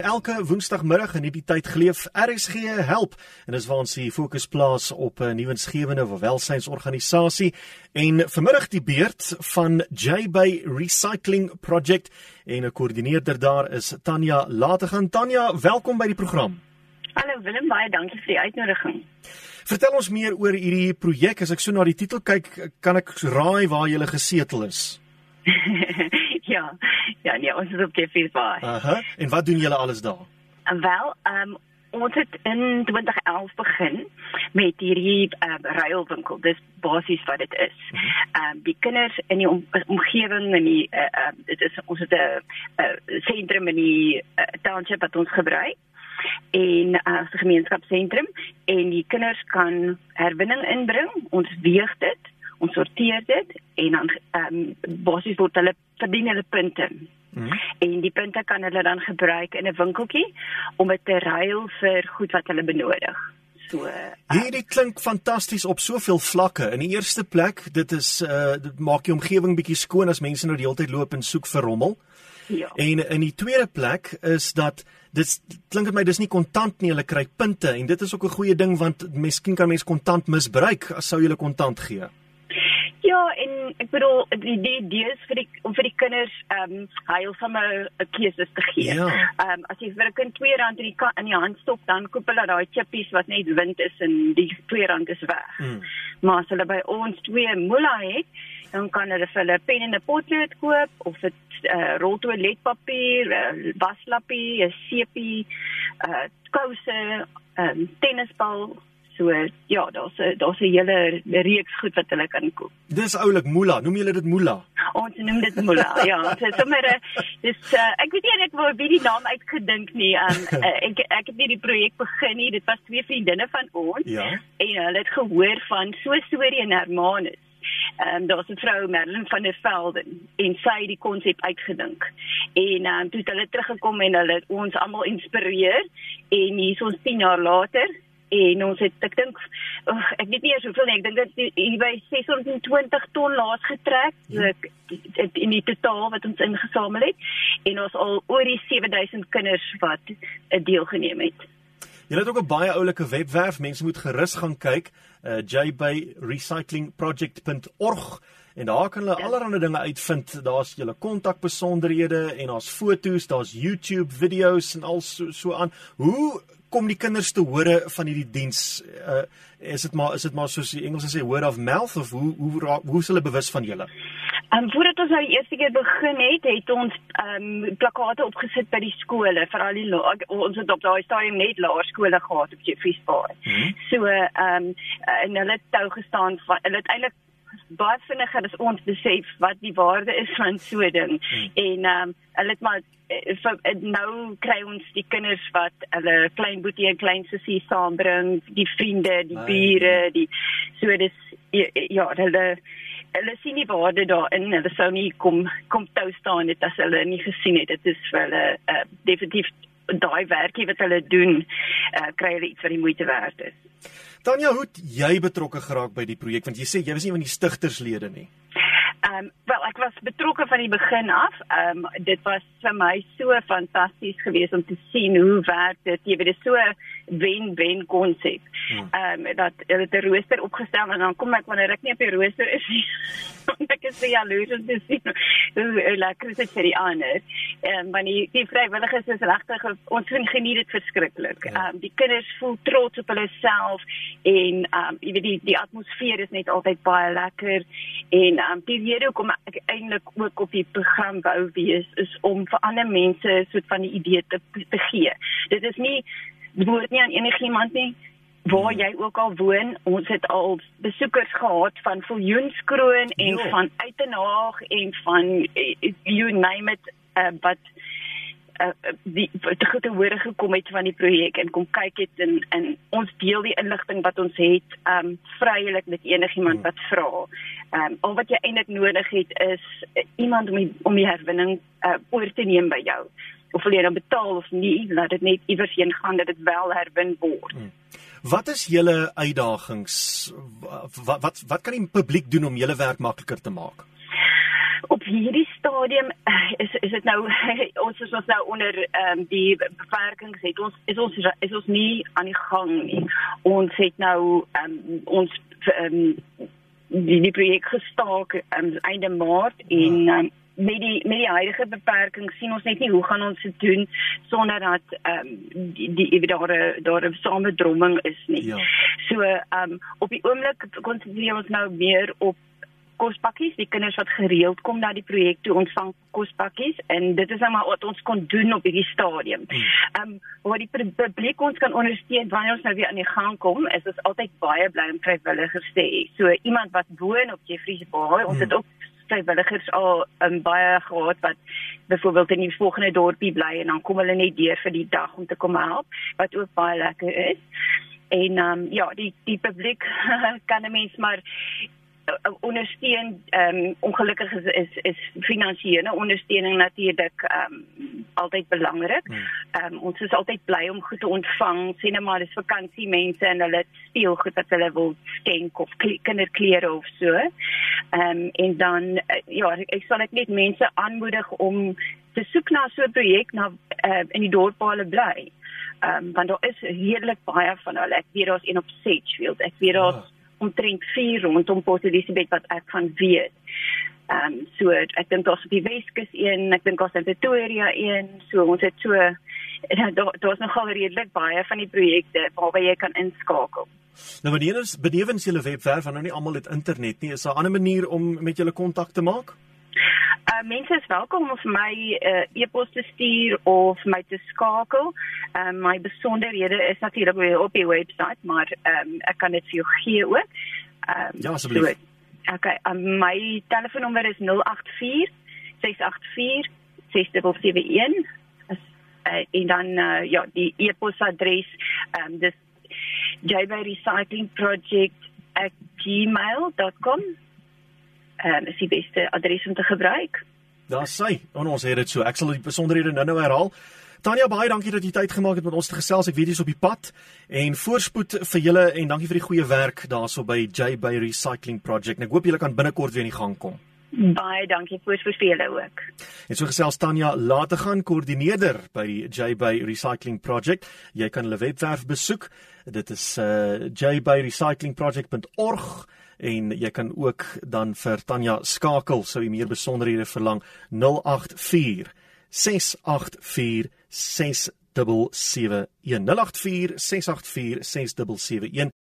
Elke woensdagmiddag in hierdie tyd geleef RSG help en dis waar ons die fokus plaas op 'n nuwensgewende welsynsorganisasie en vanmiddag die beurt van JBay Recycling Project en 'n koördineerder daar is Tanya Lategan. Tanya, welkom by die program. Hallo Willem, baie dankie vir die uitnodiging. Vertel ons meer oor hierdie projek. As ek so na die titel kyk, kan ek raai waar jy gesetel is. ja, ja, nee, ons is op Jeffreys Bay. Aha. En wat doen julle alles daar? Wel, ehm um, ons het in 2011 begin met hierdie um, ruilwinkel. Dis basies wat dit is. Mhm. Ehm mm um, die kinders in die om, omgewing en die ehm uh, dit is ons het 'n uh, sentrum in die uh, township wat ons gebruik en as uh, gemeenskapsentrum en die kinders kan herwinning inbring. Ons weeg dit ons sorteer dit en dan ehm um, basies word hulle verdien hulle punte. Mm -hmm. En die punte kan hulle dan gebruik in 'n winkeltjie om dit te ruil vir goed wat hulle benodig. So uh, Hierdie klink fantasties op soveel vlakke. In die eerste plek, dit is uh dit maak die omgewing bietjie skoon as mense nou die hele tyd loop en soek vir rommel. Ja. En in die tweede plek is dat dit klink dit my dis nie kontant nie, hulle kry punte en dit is ook 'n goeie ding want miskien kan mense kontant misbruik as sou jy hulle kontant gee. Ja, en ek bedoel die die idee is vir die om vir die kinders ehm um, heilsame keuses te gee. Ehm ja. um, as jy vir 'n kind R2 in die in die hand stop, dan koop hulle daai chippies wat net wind is en die R2 is weg. Hmm. Maar as hulle by ons twee moela het, dan kan hulle vir hulle pen en 'n potlood koop of dit uh, rol toiletpapier, uh, waslappie, 'n sepie, uh, kouse, 'n um, tennisbal So ja, daar's 'n daar's 'n hele reeks goed wat hulle kan koop. Dis oulik Mula, noem julle dit Mula? Ons noem dit Mula. ja, dit is sommer 'n dis uh, ek weet nie net waar wie die naam uitgedink nie. Um, uh, ek ek het nie die projek begin nie. Dit was twee vriendinne van ons. Ja. En hulle het gehoor van so 'n storie in Hermanus. Ehm um, daar's 'n vrou Merlin van der Velden en sy het die konsep uitgedink. En ehm um, toe het hulle teruggekom en hulle ons almal inspireer en hier is ons 10 jaar later en ons het ek dink oh, ek weet nie eers hoeveel nie ek dink dit hier by 620 ton laas getrek ja. ek in die totaal wat ons ingesamel het en ons al oor die 7000 kinders wat deelgeneem het Jy het ook 'n baie oulike webwerf mense moet gerus gaan kyk uh, jbyrecyclingproject.org en daar kan hulle ja. allerlei dinge uitvind daar's julle kontakbesonderhede en daar's foto's daar's YouTube video's en al so so aan hoe kom die kinders te hore van hierdie diens? Uh, is dit maar is dit maar soos die Engelse sê word of mouth of hoe hoe hoe is hulle bewus van julle? En um, voordat ons nou die eerste keer begin het, het ons ehm um, plakate opgesit by die skole, veral die ons het op daai stadium net laerskole gehad op Jeffreys Bay. Mm -hmm. So ehm um, en hulle het tou gestaan van hulle het eintlik baie vinniger as ons besef wat die waarde is van so 'n ding. Hmm. En ehm um, hulle het maar so, eh, nou kry ons die kinders wat hulle klein boetie en klein sussie saambring, die vriende, die bure, die so dis ja, hulle hulle sien nie waarde daarin. Hulle sou nie kom kom tou staan het as hulle nie gesien het dit is vir hulle uh, definitief daai werkie wat hulle doen, uh, kry hulle iets wat die moeite werd is. Tanya, hoe het jy betrokke geraak by die projek want jy sê jy was nie van die stigterslede nie. Ehm um, wel ek was betrokke van die begin af. Ehm um, dit was vir my so fantasties geweest om te sien hoe werk dit. Jy weet dit is so wen-wen konsep. Hmm. Ehm um, dat hulle 'n rooster opgestel en dan kom ek wanneer ek nie op die rooster is nie. ek is so jaloers om te sien. Is lekker dit vir die ander. Ehm um, want die, die vrywilligers is regtig ons geniet dit verskriklik. Ja. Ehm ja. um, die kinders voel trots op hulle self en ehm um, jy weet die die atmosfeer is net altyd baie lekker en ehm um, die rede hoekom ek eintlik ook op die program wou wees is om vir ander mense soort van die idee te te gee. Dit is nie behoort nie aan enigiemand nie waar jy ook al woon. Ons het al besoekers gehad van Viljoenskroon en jo. van Uitenhaag en van eh, you name it uh, but uh, die te hore gekom het van die projek en kom kyk het en en ons deel die inligting wat ons het um vrylik met enigiemand wat vra. Um al wat jy eintlik nodig het is uh, iemand om die, om die herwinning uh, oor te neem by jou. Of jy dan betaal of nie, laat dit net iewers heen gaan dat dit wel herwin word. Hmm. Wat is julle uitdagings? Wat wat wat kan die publiek doen om julle werk makliker te maak? Op hierdie stadium eh, is is dit nou ons is ons nou onder ehm um, die beperkings het ons is ons is ons nie aan die gang nie. Ons het nou ehm um, ons ehm um, die, die projek gestaak um, einde Maart en ja. um, met die met die huidige beperkings sien ons net nie hoe gaan ons dit doen sonder dat ehm um, die die daar daar 'n samedromming is nie. Ja. So ehm um, op die oomblik konsentreer ons nou meer op kospakkies, die kinders wat gereeld kom na die projek toe ontvang kospakkies en dit is nou maar wat ons kon doen op hierdie stadium. Hmm. Ehm um, wat die publiek ons kan ondersteun wanneer ons nou weer aan die gang kom, is ons altyd baie bly om vrywilligers te hê. So iemand wat woon op Jeffreys Bay, ons hmm. het ook vrywilligers al um, baie gehad wat byvoorbeeld in die volgende dorpie bly en dan kom hulle net deur vir die dag om te kom help, wat ook baie lekker is. En um, ja, die die publiek kan 'n mens maar ondersteun ehm um, ongelukkig is is, is finansiële ondersteuning natuurlik ehm um, altyd belangrik. Hmm. Ehm um, ons is altyd bly om goed te ontvang, sien nou maar dis vakansiemense en hulle speel goed wat hulle wil skenk of kinderklere of so. Ehm um, en dan uh, ja, ek sal net mense aanmoedig om te soek na so 'n projek na uh, in die dorp waar hulle bly. Ehm um, want daar is redelik baie van hulle. Ek weet daar's een op Sedgefield. Ek weet daar's oh omtrent 4 rondom Port Elizabeth wat ek van weet. Ehm um, so ek dink daar's op die Weskus een, ek dink daar's in Pretoria een, so ons het so daar daar's nogal redelik baie van die projekte waarby jy kan inskakel. Nou wanneer is benewens julle webwerf want nou nie almal het internet nie, is daar 'n ander manier om met julle kontak te maak? Uh, mense is welkom om vir my uh, e-pos te stuur of my te skakel. Um, my besonderhede is natuurlik op die webwerf, maar um, ek kan dit vir jou gee ook. Um, ja, asseblief. So, okay, um, my telefoonnommer is 084 684 6771. Uh, en dan uh, ja, die e-posadres um, dis jbyrecyclingproject@gmail.com um, is die beste adres om te gebruik. Daar sê, ons het dit so. Ek sal die besonderhede nou-nou herhaal. Tanya, baie dankie dat jy tyd gemaak het met ons te gesels. Ek weet jy's op die pad en voorspoed vir julle en dankie vir die goeie werk daarso by J Bay Recycling Project. Ek hoop julle kan binnekort weer in die gang kom. Baie dankie voorspoed vir julle ook. En so gesels Tanya later gaan koördineerder by J Bay Recycling Project. Jy kan hulle webwerf besoek. Dit is uh, jbayrecyclingproject.org en jy kan ook dan vir Tanya skakel sou jy meer besonderhede verlang 084 684 6771 084 684 6771